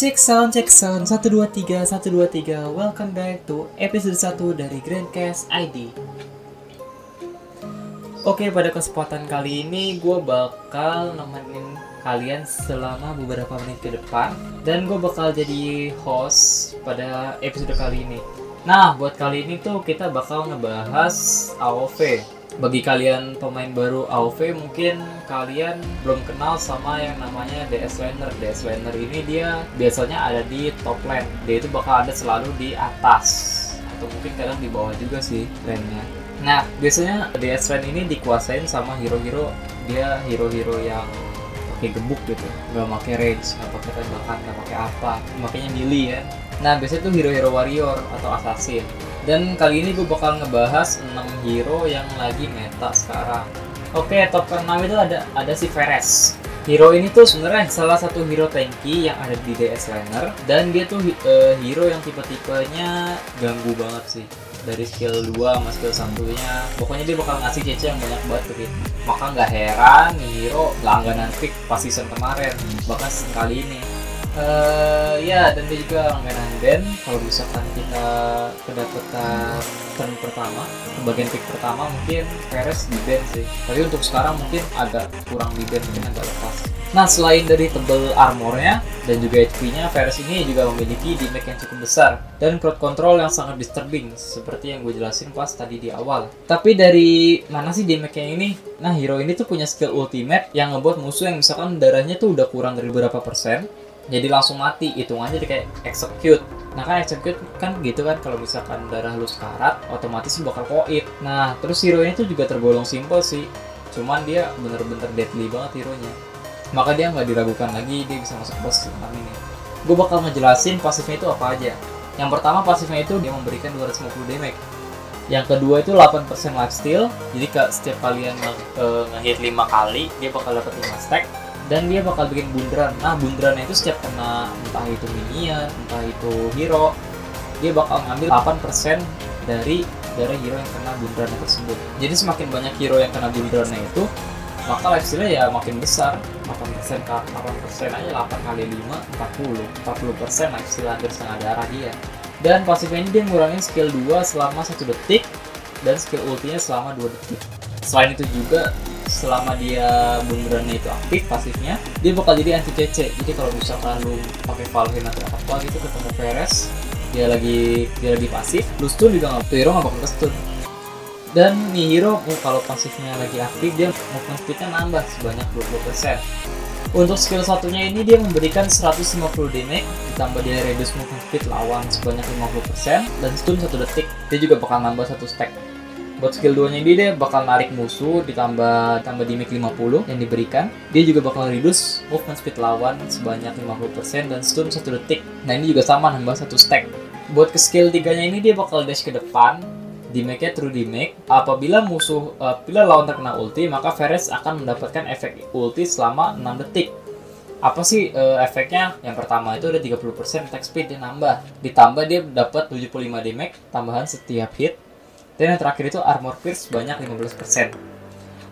Cek sound, cek sound, 123, 123 Welcome back to episode 1 dari Grandcast ID Oke, pada kesempatan kali ini gue bakal nemenin kalian selama beberapa menit ke depan Dan gue bakal jadi host pada episode kali ini. Nah, buat kali ini tuh kita bakal ngebahas AOV bagi kalian pemain baru AOV mungkin kalian belum kenal sama yang namanya DS Laner. DS Laner ini dia biasanya ada di top lane. Dia itu bakal ada selalu di atas atau mungkin kadang di bawah juga sih lane-nya. Nah, biasanya DS Lane ini dikuasain sama hero-hero dia hero-hero yang pakai gebuk gitu, nggak pakai range, nggak pakai tembakan, nggak pakai apa, makanya melee ya. Nah, biasanya tuh hero-hero warrior atau assassin. Dan kali ini gue bakal ngebahas 6 hero yang lagi meta sekarang. Oke, top ke-6 itu ada ada si Veres. Hero ini tuh sebenarnya salah satu hero tanky yang ada di DS Laner. Dan dia tuh uh, hero yang tipe-tipenya ganggu banget sih. Dari skill 2 sama skill 1 nya pokoknya dia bakal ngasih CC yang banyak banget tuh maka nggak heran hero langganan pick pas season kemarin. Bahkan sekali ini uh, ya dan dia juga langganan band kalau misalkan kita kedapatan turn pertama bagian pick pertama mungkin Perez di band sih. Tapi untuk sekarang mungkin agak kurang di band mungkin agak lepas. Nah selain dari tebel armornya dan juga HP nya Perez ini juga memiliki damage yang cukup besar dan crowd control yang sangat disturbing seperti yang gue jelasin pas tadi di awal. Tapi dari mana sih damage yang ini? Nah hero ini tuh punya skill ultimate yang ngebuat musuh yang misalkan darahnya tuh udah kurang dari berapa persen jadi langsung mati hitungannya jadi kayak execute. Nah kan execute kan gitu kan kalau misalkan darah lu sekarat otomatis bakal koit. Nah terus hero ini tuh juga tergolong simple sih. Cuman dia bener-bener deadly banget hero nya maka dia nggak diragukan lagi dia bisa masuk boss malam ini. Gue bakal ngejelasin pasifnya itu apa aja. Yang pertama pasifnya itu dia memberikan 250 damage. Yang kedua itu 8% lifesteal jadi ke setiap kalian nge-hit 5 kali dia bakal dapat 5 stack dan dia bakal bikin bundaran nah bundaran itu setiap kena entah itu minion entah itu hero dia bakal ngambil 8% dari dari hero yang kena bundaran tersebut. Jadi semakin banyak hero yang kena bundarannya itu maka lifesteal ya makin besar. 8% ke 8% aja 8 kali 5 40 40% lifesteal hampir setengah darah dia. Dan pasifnya ini dia ngurangin skill 2 selama 1 detik dan skill ultinya selama 2 detik. Selain itu juga selama dia bundarannya itu aktif pasifnya dia bakal jadi anti CC jadi kalau misalkan lu pakai Valheim atau apa gitu ketemu Peres dia lagi dia lagi pasif lu stun juga nggak hero nggak bakal stun. Dan nih hero kalau pasifnya lagi aktif dia movement speednya nambah sebanyak 20% untuk skill satunya ini dia memberikan 150 damage ditambah dia reduce movement speed lawan sebanyak 50% dan stun 1 detik. Dia juga bakal nambah satu stack buat skill 2 nya ini dia bakal narik musuh ditambah tambah damage 50 yang diberikan. Dia juga bakal reduce movement speed lawan sebanyak 50% dan stun 1 detik. Nah ini juga sama nambah satu stack. Buat ke skill 3 nya ini dia bakal dash ke depan damage nya true damage apabila musuh apabila lawan terkena ulti maka Veres akan mendapatkan efek ulti selama 6 detik. Apa sih uh, efeknya? Yang pertama itu ada 30% attack speed dia nambah. Ditambah dia dapat 75 damage tambahan setiap hit dan yang terakhir itu armor pierce banyak 15%.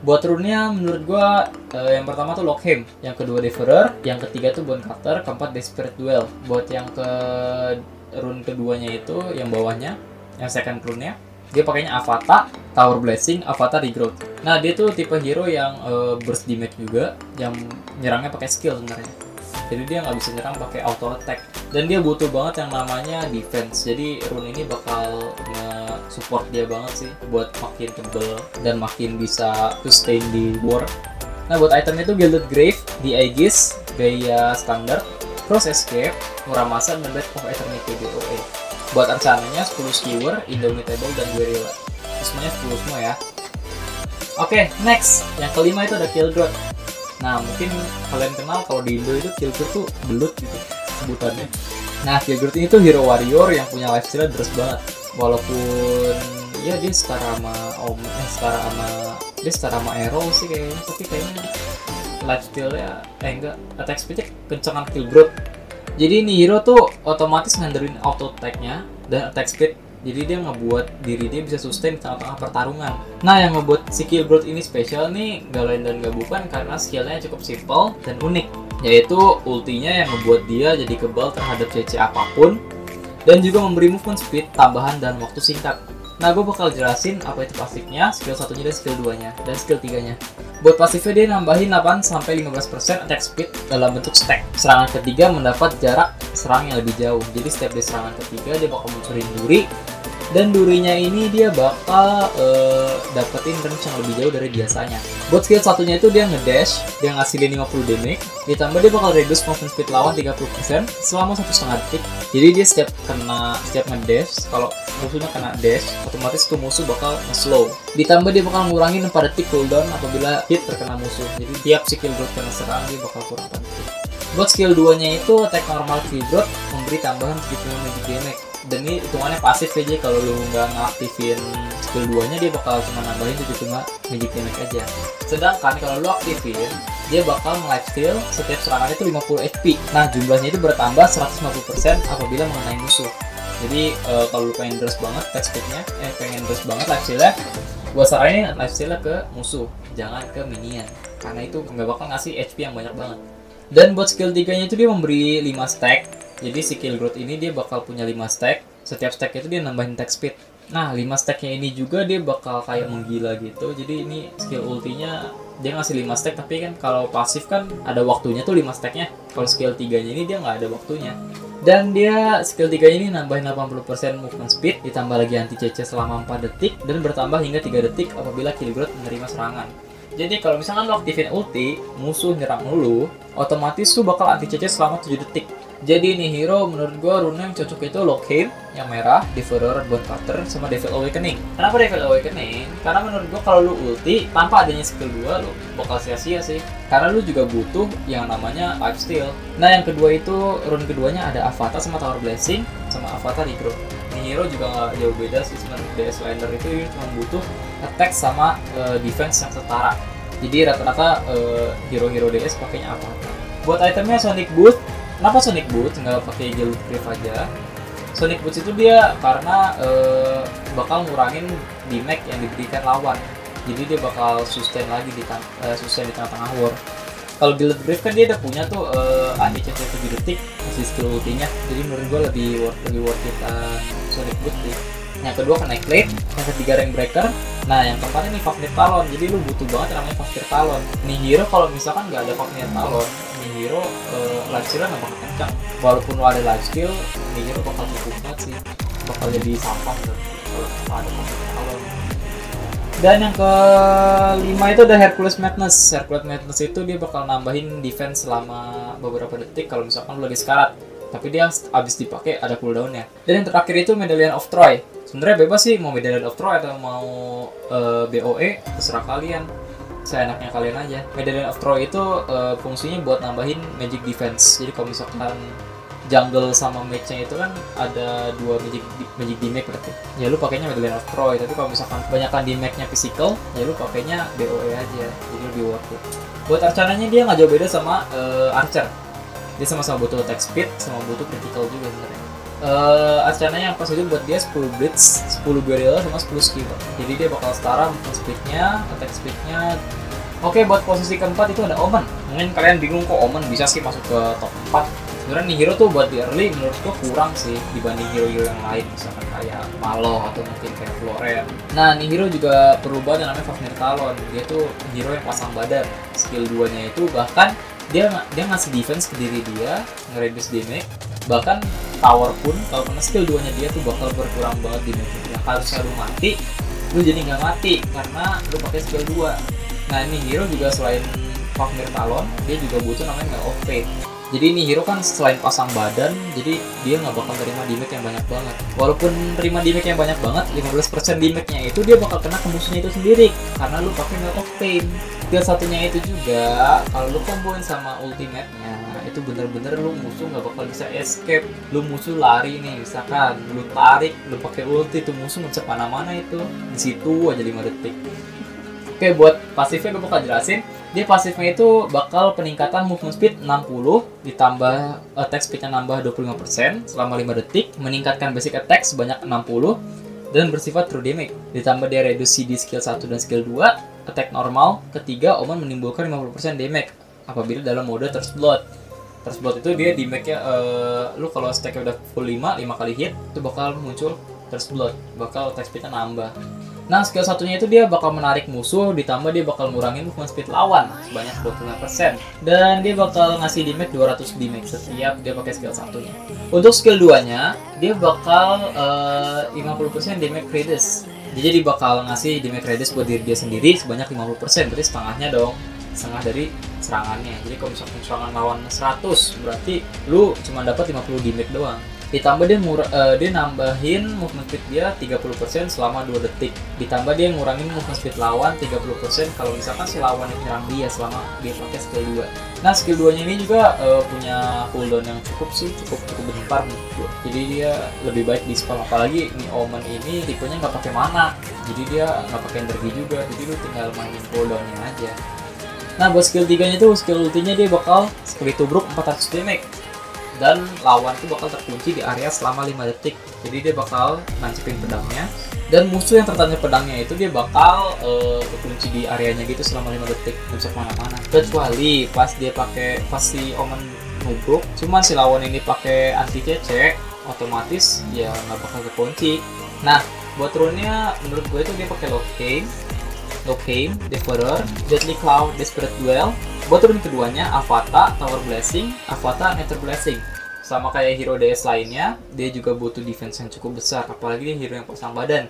Buat rune-nya menurut gua uh, yang pertama tuh Lockheim, yang kedua Deferer, yang ketiga tuh Bone Cutter, keempat Desperate Duel. Buat yang ke rune keduanya itu yang bawahnya, yang second rune-nya, dia pakainya Avata, Tower Blessing, Avata Regrowth. Nah, dia tuh tipe hero yang uh, burst damage juga, yang nyerangnya pakai skill sebenarnya. Jadi dia nggak bisa nyerang pakai auto attack. Dan dia butuh banget yang namanya defense. Jadi rune ini bakal support dia banget sih buat makin tebel dan makin bisa sustain di war. Nah buat itemnya itu Gilded Grave, di Aegis, gaya standar, Cross Escape, Muramasan, dan Blade of Eternity DOA. Buat rencananya 10 Skewer, Indomitable, dan Guerrilla. Semuanya 10 semua ya. Oke, okay, next. Yang kelima itu ada Killgrot. Nah, mungkin kalian kenal kalau di Indo itu Killgrot tuh belut gitu sebutannya. Nah, Killgrot ini tuh hero warrior yang punya lifesteal terus banget walaupun ya dia setara sama Om eh setara sama dia setara sama Aero sih kayaknya tapi kayaknya lifesteal-nya eh enggak attack speed-nya kencengan kill growth jadi ini hero tuh otomatis nganderin auto attack-nya dan attack speed jadi dia ngebuat diri dia bisa sustain di tengah-tengah pertarungan. Nah, yang ngebuat si kill growth ini spesial nih gak lain dan gak bukan karena skillnya cukup simple dan unik yaitu ultinya yang membuat dia jadi kebal terhadap CC apa pun dan juga memberi movement speed tambahan dan waktu singkat. Nah, gue bakal jelasin apa itu pasifnya, skill satunya dan skill 2-nya, dan skill 3-nya. Buat pasifnya dia nambahin 8 sampai 15% attack speed dalam bentuk stack. Serangan ketiga mendapat jarak serang yang lebih jauh. Jadi setiap di serangan ketiga dia bakal munculin duri dan durinya ini dia bakal uh, dapetin range yang lebih jauh dari biasanya. Buat skill satunya itu dia ngedash, dia ngasilin 50 damage, ditambah dia bakal reduce movement speed lawan 30% selama satu setengah detik. Jadi dia setiap kena setiap ngedash, kalau musuhnya kena dash, otomatis tuh musuh bakal nge-slow. Ditambah dia bakal ngurangin 4 detik cooldown apabila hit terkena musuh. Jadi tiap skill growth kena serang dia bakal kurang 4 detik. Buat skill 2 nya itu attack normal kill growth memberi tambahan 75 magic damage dan ini hitungannya pasif aja kalau lu nggak ngaktifin skill 2 nya dia bakal cuma nambahin 75 magic damage aja. Sedangkan kalau lu aktifin dia bakal nge-life setiap serangan itu 50 HP nah jumlahnya itu bertambah 150% apabila mengenai musuh. Jadi uh, kalau lu pengen dress banget attack speednya eh pengen dress banget life steal-nya gua saranin life steal ke musuh jangan ke minion. Karena itu nggak bakal ngasih HP yang banyak banget. Dan buat skill 3 nya itu dia memberi 5 stack jadi si kill growth ini dia bakal punya 5 stack. Setiap stack itu dia nambahin attack speed. Nah, 5 stacknya ini juga dia bakal kayak menggila gitu. Jadi ini skill ultinya dia ngasih 5 stack tapi kan kalau pasif kan ada waktunya tuh 5 stacknya. Kalau skill 3-nya ini dia nggak ada waktunya. Dan dia skill 3 ini nambahin 80% movement speed, ditambah lagi anti CC selama 4 detik, dan bertambah hingga 3 detik apabila kill growth menerima serangan. Jadi kalau misalkan lo aktifin ulti, musuh nyerang lu, otomatis lu bakal anti CC selama 7 detik. Jadi nih hero menurut gue rune yang cocok itu Lockham yang merah, Devourer buat Cutter, sama Devil Awakening. Kenapa Devil Awakening? Karena menurut gue kalau lu ulti tanpa adanya skill 2 lu bakal sia-sia sih. Karena lu juga butuh yang namanya Life Steal. Nah yang kedua itu rune keduanya ada Avatar sama Tower Blessing sama Avatar Hero. Nih hero juga nggak jauh beda sih sebenarnya DS Lander itu cuma butuh attack sama uh, defense yang setara. Jadi rata-rata uh, hero-hero DS pakainya Avatar. Buat itemnya Sonic Boot kenapa Sonic Boots? Nggak pakai jalur Griff aja. Sonic Boots itu dia karena uh, bakal ngurangin damage yang diberikan lawan. Jadi dia bakal sustain lagi di uh, sustain di tengah-tengah war. Kalau Gilded Griff kan dia udah punya tuh uh, CC 7 detik masih skill ultinya. Jadi menurut gue lebih worth lebih worth it uh, Sonic Boots sih. Yang kedua kena Plate, yang ketiga Rank Breaker, nah yang keempat ini Fafnir Talon, jadi lu butuh banget namanya Fafnir Talon. Nih hero kalau misalkan nggak ada Fafnir Talon, hero uh, life skill nggak bakal kencang. Walaupun lu ada nih hero bakal cukup banget sih, bakal jadi sampah tuh kalau ada Talon. Dan yang kelima itu ada Hercules Madness. Hercules Madness itu dia bakal nambahin defense selama beberapa detik kalau misalkan lu lagi sekarat. Tapi dia habis dipakai ada cooldownnya. Dan yang terakhir itu Medallion of Troy sebenarnya bebas sih mau Medallion of Troy atau mau uh, eh, BOE terserah kalian saya enaknya kalian aja. Medallion of Troy itu uh, fungsinya buat nambahin magic defense. Jadi kalau misalkan jungle sama mage-nya itu kan ada dua magic magic damage berarti. Ya lu pakainya Medallion of Troy. Tapi kalau misalkan kebanyakan damage-nya physical ya lu pakainya BOE aja. Jadi lebih worth it. Buat arcananya dia nggak jauh beda sama uh, archer. Dia sama-sama butuh attack speed sama butuh critical juga sebenarnya. Uh, acaranya yang pas itu buat dia 10 blitz, 10 guerrilla sama 10 skill. Jadi dia bakal setara movement speednya, attack speednya. Oke, buat posisi keempat itu ada Omen. Mungkin kalian bingung kok Omen bisa sih masuk ke top 4. Sebenarnya nih hero tuh buat di early menurut gua kurang sih dibanding hero-hero yang lain misalkan kayak Malo atau mungkin kayak Floren. Nah, nih hero juga yang namanya Fafnir Talon. Dia tuh hero yang pasang badan. Skill 2-nya itu bahkan dia dia ngasih defense ke diri dia, nge-reduce damage, bahkan tower pun kalau kena skill 2 nya dia tuh bakal berkurang banget di damage kalau lu mati lu jadi nggak mati karena lu pakai skill 2 nah ini hero juga selain Fafnir Talon dia juga butuh namanya nggak off fate jadi ini hero kan selain pasang badan jadi dia nggak bakal terima damage yang banyak banget. Walaupun terima damage yang banyak banget 15% damage nya itu dia bakal kena ke musuhnya itu sendiri karena lu pakai nggak off pain skill satunya itu juga kalau lu komboin sama ultimate nya itu bener-bener lu musuh nggak bakal bisa escape. Lu musuh lari nih misalkan lu tarik lu pakai ulti tuh musuh nggak mana-mana itu di situ aja 5 detik oke buat pasifnya gue bakal jelasin dia pasifnya itu bakal peningkatan movement speed 60 ditambah attack speednya nambah 25% selama 5 detik meningkatkan basic attack sebanyak 60 dan bersifat true damage ditambah dia reduce CD skill 1 dan skill 2 attack normal ketiga Omen menimbulkan 50% damage apabila dalam mode Thirst Blood. Thirst Blood itu dia di make-nya eh, lu kalau stack-nya udah full 5, 5 kali hit itu bakal muncul Thirst Blood, bakal attack speed-nya nambah. Nah, skill satunya itu dia bakal menarik musuh, ditambah dia bakal ngurangin movement speed lawan sebanyak 25%. Dan dia bakal ngasih damage 200 damage setiap dia pakai skill satunya. Untuk skill 2-nya, dia bakal eh, 50% damage reduce. Jadi dia bakal ngasih damage reduce buat diri dia sendiri sebanyak 50%, berarti setengahnya dong. Setengah dari serangannya. Jadi kalau misalkan serangan lawan 100, berarti lu cuma dapat 50 damage doang ditambah dia mura, eh, dia nambahin movement speed dia 30% selama 2 detik. Ditambah dia ngurangin movement speed lawan 30% kalau misalkan si lawan yang nyerang dia selama dia pakai skill 2 nah skill 2 nya ini juga eh, punya cooldown yang cukup sih cukup cukup bentar jadi dia lebih baik di spam apalagi ini Omen ini tipenya nggak pakai mana. Jadi dia nggak pakai energi juga. Jadi lu tinggal mainin cooldownnya aja. Nah buat skill 3 nya tuh skill ultinya dia bakal sekali tubruk 400 damage dan lawan tuh bakal terkunci di area selama 5 detik. Jadi dia bakal nancepin pedangnya. Dan musuh yang tertanya pedangnya itu dia bakal eh, terkunci di areanya gitu selama 5 detik. Nggak bisa ke mana-mana. Kecuali pas dia pakai pas si Omen nubruk cuman si lawan ini pakai anti CC otomatis ya nggak bakal terkunci. Nah buat runnya menurut gue itu dia pakai lock game. Lockheim, Devourer, Deadly Cloud, Desperate Duel. Buat turun keduanya, Avata, Tower Blessing, Avata, Nether Blessing. Sama kayak hero DS lainnya, dia juga butuh defense yang cukup besar, apalagi dia hero yang pasang badan.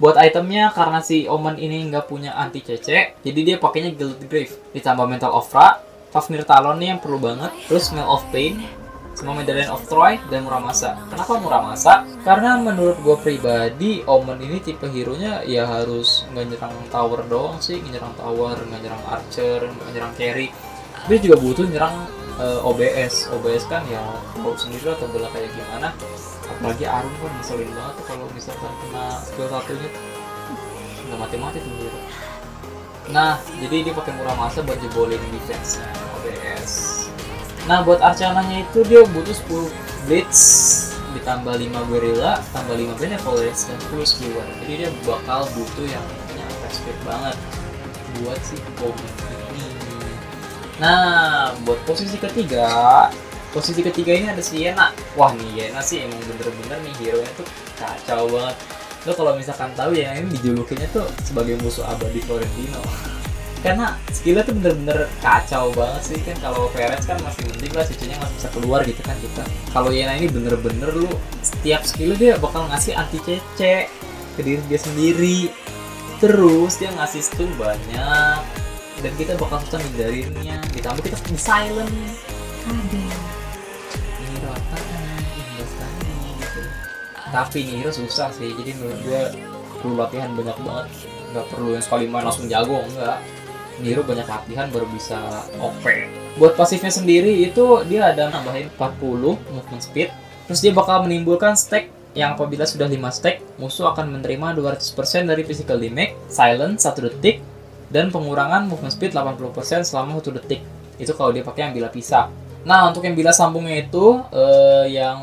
Buat itemnya, karena si Omen ini nggak punya anti CC, jadi dia pakainya Guild Grave. Ditambah Mental of Ra, Fafnir Talon nih yang perlu banget, terus Smell of Pain, Medallion of Troy dan Muramasa. Kenapa Muramasa? Karena menurut gue pribadi, Omen ini tipe hero-nya ya harus nggak nyerang tower doang sih, nyerang tower, nggak nyerang archer, nggak nyerang carry. Dia juga butuh nyerang eh, OBS. OBS kan ya tahu sendiri lah tebelnya kayak gimana. Apalagi Arum kan ngeselin banget tuh kalau misalkan kena skill satunya nggak mati-mati tuh hero. Nah, jadi dia pakai Muramasa buat jebolin defense-nya OBS. Nah buat Arcananya itu dia butuh 10 Blitz ditambah 5 Guerrilla, tambah 5 Benevolence dan 10 Skewer Jadi dia bakal butuh yang attack speed banget. Buat si Goblin ini. Nah buat posisi ketiga Posisi ketiga ini ada si Yena Wah nih Yena sih emang bener-bener nih hero nya tuh kacau banget. Lo kalau misalkan tahu ya ini dijulukinnya tuh sebagai musuh abadi Florentino karena skillnya tuh bener-bener kacau banget sih kan. Kalau Perez kan masih mending lah cucunya masih bisa keluar gitu kan kita. Kalau Yena ini bener-bener lu setiap skill dia bakal ngasih anti CC ke diri dia sendiri. Terus dia ngasih stun banyak dan kita bakal susah hindarinnya ditambah kita di silent. Aduh ini apaan? Gitu. Tapi ini hero susah sih jadi menurut gue perlu latihan banyak banget. Nggak perlu yang sekali main langsung jago enggak Niro banyak latihan baru bisa OP. Buat pasifnya sendiri itu dia ada nambahin 40 movement speed. Terus dia bakal menimbulkan stack yang apabila sudah 5 stack, musuh akan menerima 200% dari physical damage, silent 1 detik, dan pengurangan movement speed 80% selama 1 detik. Itu kalau dia pakai yang bila pisah. Nah, untuk yang bila sambungnya itu eh, yang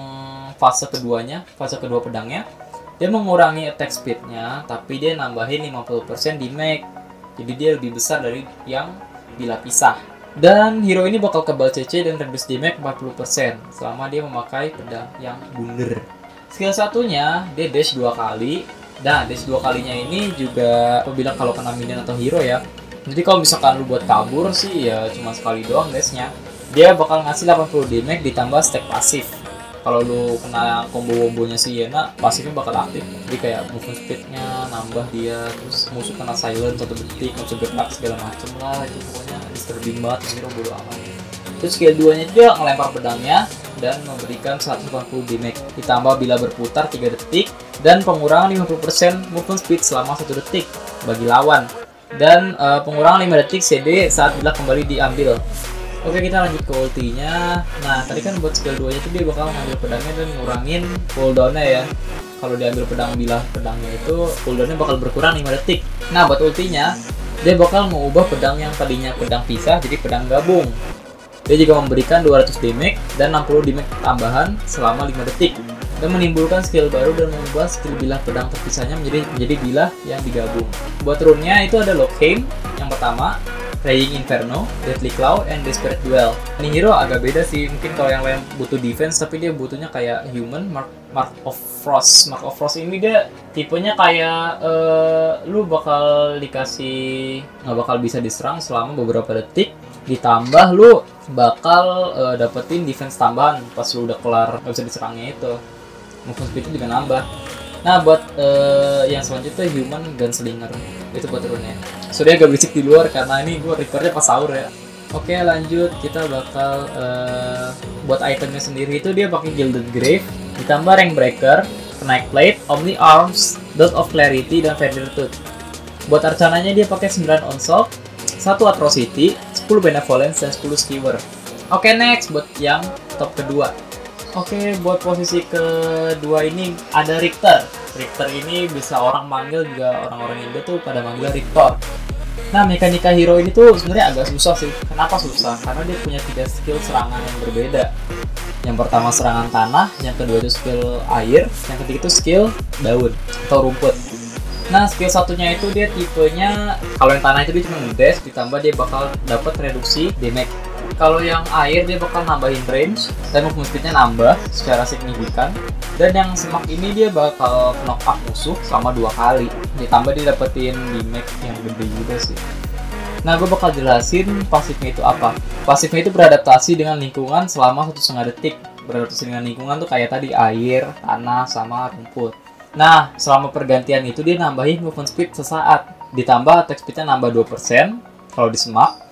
fase keduanya, fase kedua pedangnya, dia mengurangi attack speednya, tapi dia nambahin 50% damage jadi dia lebih besar dari yang bila pisah. Dan hero ini bakal kebal CC dan reduce damage 40% selama dia memakai pedang yang bundar. Skill satunya dia dash dua kali. Nah, dash dua kalinya ini juga apabila kalau kena minion atau hero ya. Jadi kalau misalkan lu buat kabur sih ya cuma sekali doang dashnya. Dia bakal ngasih 80 damage ditambah stack pasif kalau lu kena combo-combonya si Yena pasifnya bakal aktif. Jadi kayak movement speednya nambah dia terus musuh kena silent satu detik musuh gerak segala macem lah itu pokoknya. Disturbing banget hero bodo amat. Terus skill 2 nya dia ngelempar pedangnya dan memberikan 140 damage. Ditambah bila berputar 3 detik dan pengurangan 50% movement speed selama 1 detik bagi lawan. Dan uh, pengurangan 5 detik CD saat bila kembali diambil Oke kita lanjut ke ultinya. Nah tadi kan buat skill 2 nya tuh dia bakal ngambil pedangnya dan ngurangin cooldownnya ya. Kalau diambil pedang bilah pedangnya itu cooldownnya bakal berkurang 5 detik. Nah buat ultinya dia bakal mengubah pedang yang tadinya pedang pisah jadi pedang gabung. Dia juga memberikan 200 damage dan 60 damage tambahan selama 5 detik. Dan menimbulkan skill baru dan mengubah skill bilah pedang terpisahnya menjadi menjadi bilah yang digabung. Buat runnya itu ada Lockheim yang pertama, Raying Inferno, Deadly Cloud, and Desperate Duel. Nihiro agak beda sih, mungkin kalau yang lain butuh defense, tapi dia butuhnya kayak Human, Mark, Mark of Frost. Mark of Frost ini dia tipenya kayak uh, lu bakal dikasih nggak bakal bisa diserang selama beberapa detik, ditambah lu bakal uh, dapetin defense tambahan pas lu udah kelar nggak bisa diserangnya itu. Movement speed juga nambah. Nah buat uh, yang selanjutnya Human Gunslinger itu buat turunnya. So dia agak berisik di luar karena ini gue recordnya pas sahur ya. Oke lanjut kita bakal uh, buat itemnya sendiri itu dia pakai Gilded Grave ditambah Rank Breaker, Knight Plate, Omni Arms, Dot of Clarity dan Feather Tooth. Buat arcananya dia pakai 9 Onslaught, 1 Atrocity, 10 Benevolence dan 10 Skewer. Oke next buat yang top kedua Oke, buat posisi kedua ini ada Richter. Richter ini bisa orang manggil juga orang-orang Indo tuh pada manggil Richter. Nah, mekanika hero ini tuh sebenarnya agak susah sih. Kenapa susah? Karena dia punya tiga skill serangan yang berbeda. Yang pertama serangan tanah, yang kedua itu skill air, yang ketiga itu skill daun atau rumput. Nah, skill satunya itu dia tipenya kalau yang tanah itu dia cuma ngedes ditambah dia bakal dapat reduksi damage kalau yang air dia bakal nambahin range dan movement speednya nambah secara signifikan dan yang semak ini dia bakal knock up musuh selama dua kali ditambah dia dapetin damage yang gede juga sih Nah, gue bakal jelasin pasifnya itu apa. Pasifnya itu beradaptasi dengan lingkungan selama satu setengah detik. Beradaptasi dengan lingkungan tuh kayak tadi air, tanah, sama rumput. Nah, selama pergantian itu dia nambahin movement speed sesaat. Ditambah attack speednya nambah 2% kalau di semak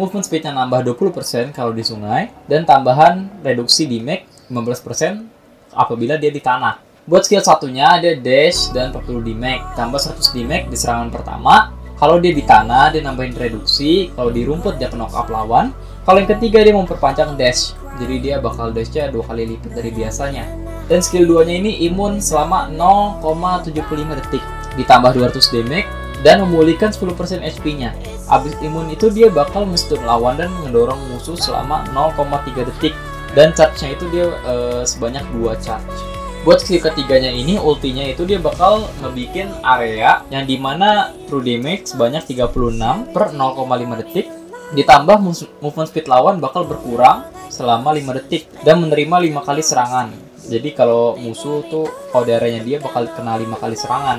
movement speednya nambah 20% kalau di sungai, dan tambahan reduksi damage 15% apabila dia di tanah. Buat skill satunya ada dash dan 40 damage, tambah 100 damage di serangan pertama. Kalau dia di tanah, dia nambahin reduksi. Kalau di rumput, dia knock up lawan. Kalau yang ketiga, dia memperpanjang dash. Jadi dia bakal dashnya dua kali lipat dari biasanya. Dan skill 2-nya ini imun selama 0,75 detik. Ditambah 200 damage dan memulihkan 10% HP-nya. Abis imun itu dia bakal mestun lawan dan mendorong musuh selama 0,3 detik dan charge-nya itu dia uh, sebanyak 2 charge. Buat skill ketiganya ini ultinya itu dia bakal ngebikin area yang di mana true damage sebanyak 36 per 0,5 detik ditambah movement speed lawan bakal berkurang selama 5 detik dan menerima 5 kali serangan. Jadi kalau musuh tuh kalau dia bakal kena 5 kali serangan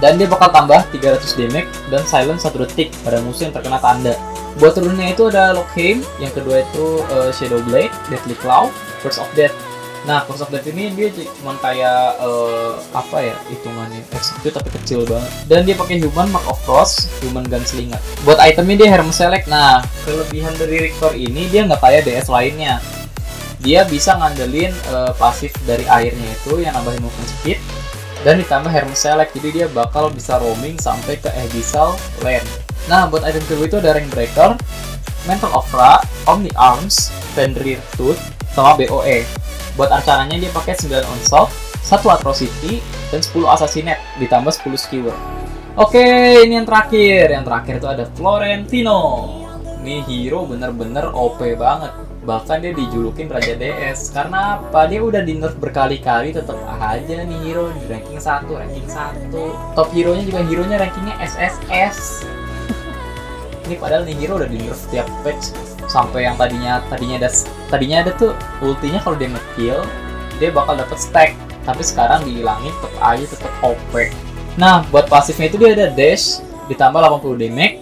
dan dia bakal tambah 300 damage dan silence 1 detik pada musuh yang terkena tanda. Buat turunnya itu ada Lockheim, yang kedua itu uh, Shadow Blade, Deadly Cloud, Curse of Death. Nah, Curse of Death ini dia cuma kayak uh, apa ya hitungannya execute tapi kecil banget. Dan dia pakai Human Mark of Frost, Human Gunslinger. Buat itemnya dia Herm Select. Nah, kelebihan dari Rictor ini dia nggak kayak DS lainnya. Dia bisa ngandelin uh, pasif dari airnya itu yang nambahin movement speed dan ditambah Hermes Select jadi dia bakal bisa roaming sampai ke Abyssal Land nah buat item kedua itu ada Ring Breaker Mental Opera, Omni Arms, Fenrir Tooth, sama BOE buat arcananya dia pakai 9 Onslaught, 1 Atrocity, dan 10 Assassinate ditambah 10 Skewer Oke, ini yang terakhir. Yang terakhir itu ada Florentino. Ini hero bener-bener OP banget bahkan dia dijulukin Raja DS karena apa? Dia udah di nerf berkali-kali tetap aja nih hero. Di ranking 1 ranking 1 top hero nya juga hero nya rankingnya SSS ini padahal nih hero udah di nerf setiap patch. Sampai yang tadinya tadinya ada tadinya ada tuh ultinya kalau dia ngekill dia bakal dapet stack. Tapi sekarang dihilangin tetap aja tetap OP nah buat pasifnya itu dia ada dash ditambah 80 damage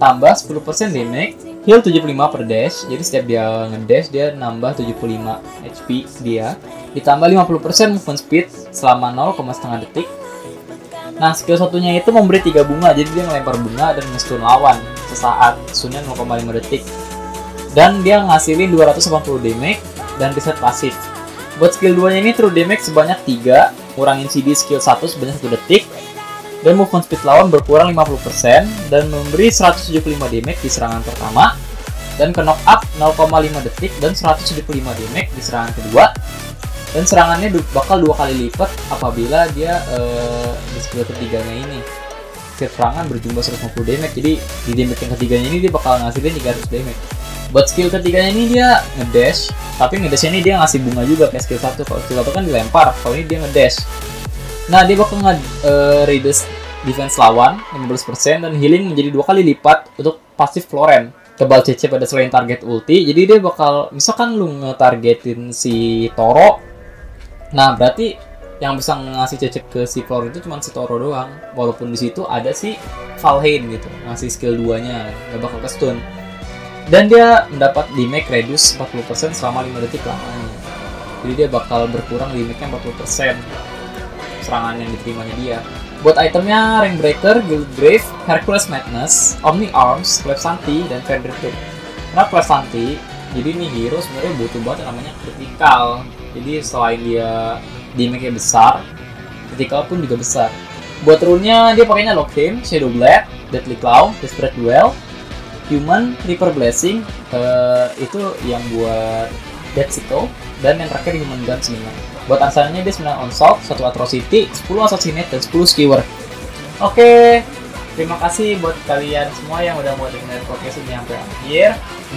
tambah 10% damage heal 75 per dash. Jadi setiap dia ngedash dia nambah 75 HP dia. Ditambah 50% movement speed selama 0,5 detik. Nah skill satunya itu memberi tiga bunga. Jadi dia ngelempar bunga dan nge-stun lawan sesaat stunnya 0,5 detik. Dan dia ngasilin 280 damage dan reset pasif. Buat skill 2 nya ini true damage sebanyak 3 kurangin CD skill 1 sebanyak 1 detik dan movement speed lawan berkurang 50% dan memberi 175 damage di serangan pertama dan ke knock up 0,5 detik dan 175 damage di serangan kedua. Dan serangannya bakal dua kali lipat apabila dia uh, di skill ketiganya ini. Skill serangan berjumlah 150 damage jadi di damage yang ketiganya ini dia bakal ngasilin 300 damage. Buat skill ketiganya ini dia ngedash tapi ngedashnya ini dia ngasih bunga juga kayak skill 1 kalau skill 1 kan dilempar kalau ini dia ngedash Nah, dia bakal nge uh, reduce defense lawan 15% dan healing menjadi dua kali lipat untuk pasif Floren. Kebal CC pada selain target ulti jadi dia bakal misalkan lu ngetargetin si Toro nah berarti yang bisa ngasih CC ke si Floren itu cuma si Toro doang. Walaupun di situ ada si Valheim gitu ngasih skill 2 nya gak bakal ke stun. Dan dia mendapat damage reduce 40% selama 5 detik lamanya. Jadi dia bakal berkurang damage-nya 40% serangan yang diterimanya dia Buat itemnya Ring Breaker, Guild Grave, Hercules Madness, Omni Arms, Santi, dan Fender. Kenapa Santi? Jadi ini hero sebenarnya butuh banget yang namanya critical. Jadi selain dia damage-nya besar, critical pun juga besar. Buat rune-nya dia pakainya Lockheim, Shadow Blade, Deadly Claw, Desperate Duel, Human, Reaper Blessing, uh, itu yang buat Dead Sickle, dan yang terakhir Human Gunslinger. Buat asalnya dia 9 onslaught, 1 atrocity, 10 assassinate, dan 10 skewer. Oke, terima kasih buat kalian semua yang udah mau dengerin podcast ini sampai akhir.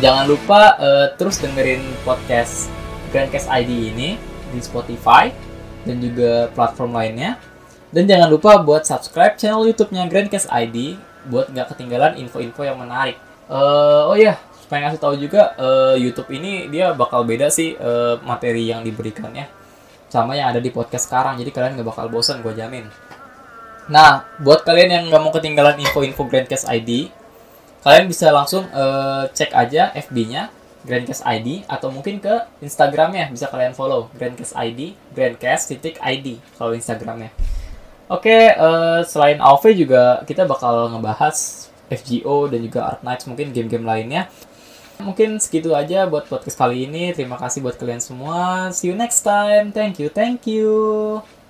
Jangan lupa uh, terus dengerin podcast Grandcast ID ini di Spotify dan juga platform lainnya. Dan jangan lupa buat subscribe channel YouTube-nya Grandcast ID buat nggak ketinggalan info-info yang menarik. Uh, oh ya, yeah, supaya ngasih tahu juga uh, YouTube ini dia bakal beda sih uh, materi yang diberikannya sama yang ada di podcast sekarang jadi kalian gak bakal bosan gue jamin. Nah buat kalian yang gak mau ketinggalan info-info Grandcast ID kalian bisa langsung uh, cek aja FB-nya Grandcast ID atau mungkin ke Instagramnya bisa kalian follow Grandcast ID Grandcast titik ID kalau Instagramnya. Oke uh, selain AOV juga kita bakal ngebahas FGO dan juga Art Knights mungkin game-game lainnya Mungkin segitu aja buat podcast kali ini. Terima kasih buat kalian semua. See you next time. Thank you. Thank you.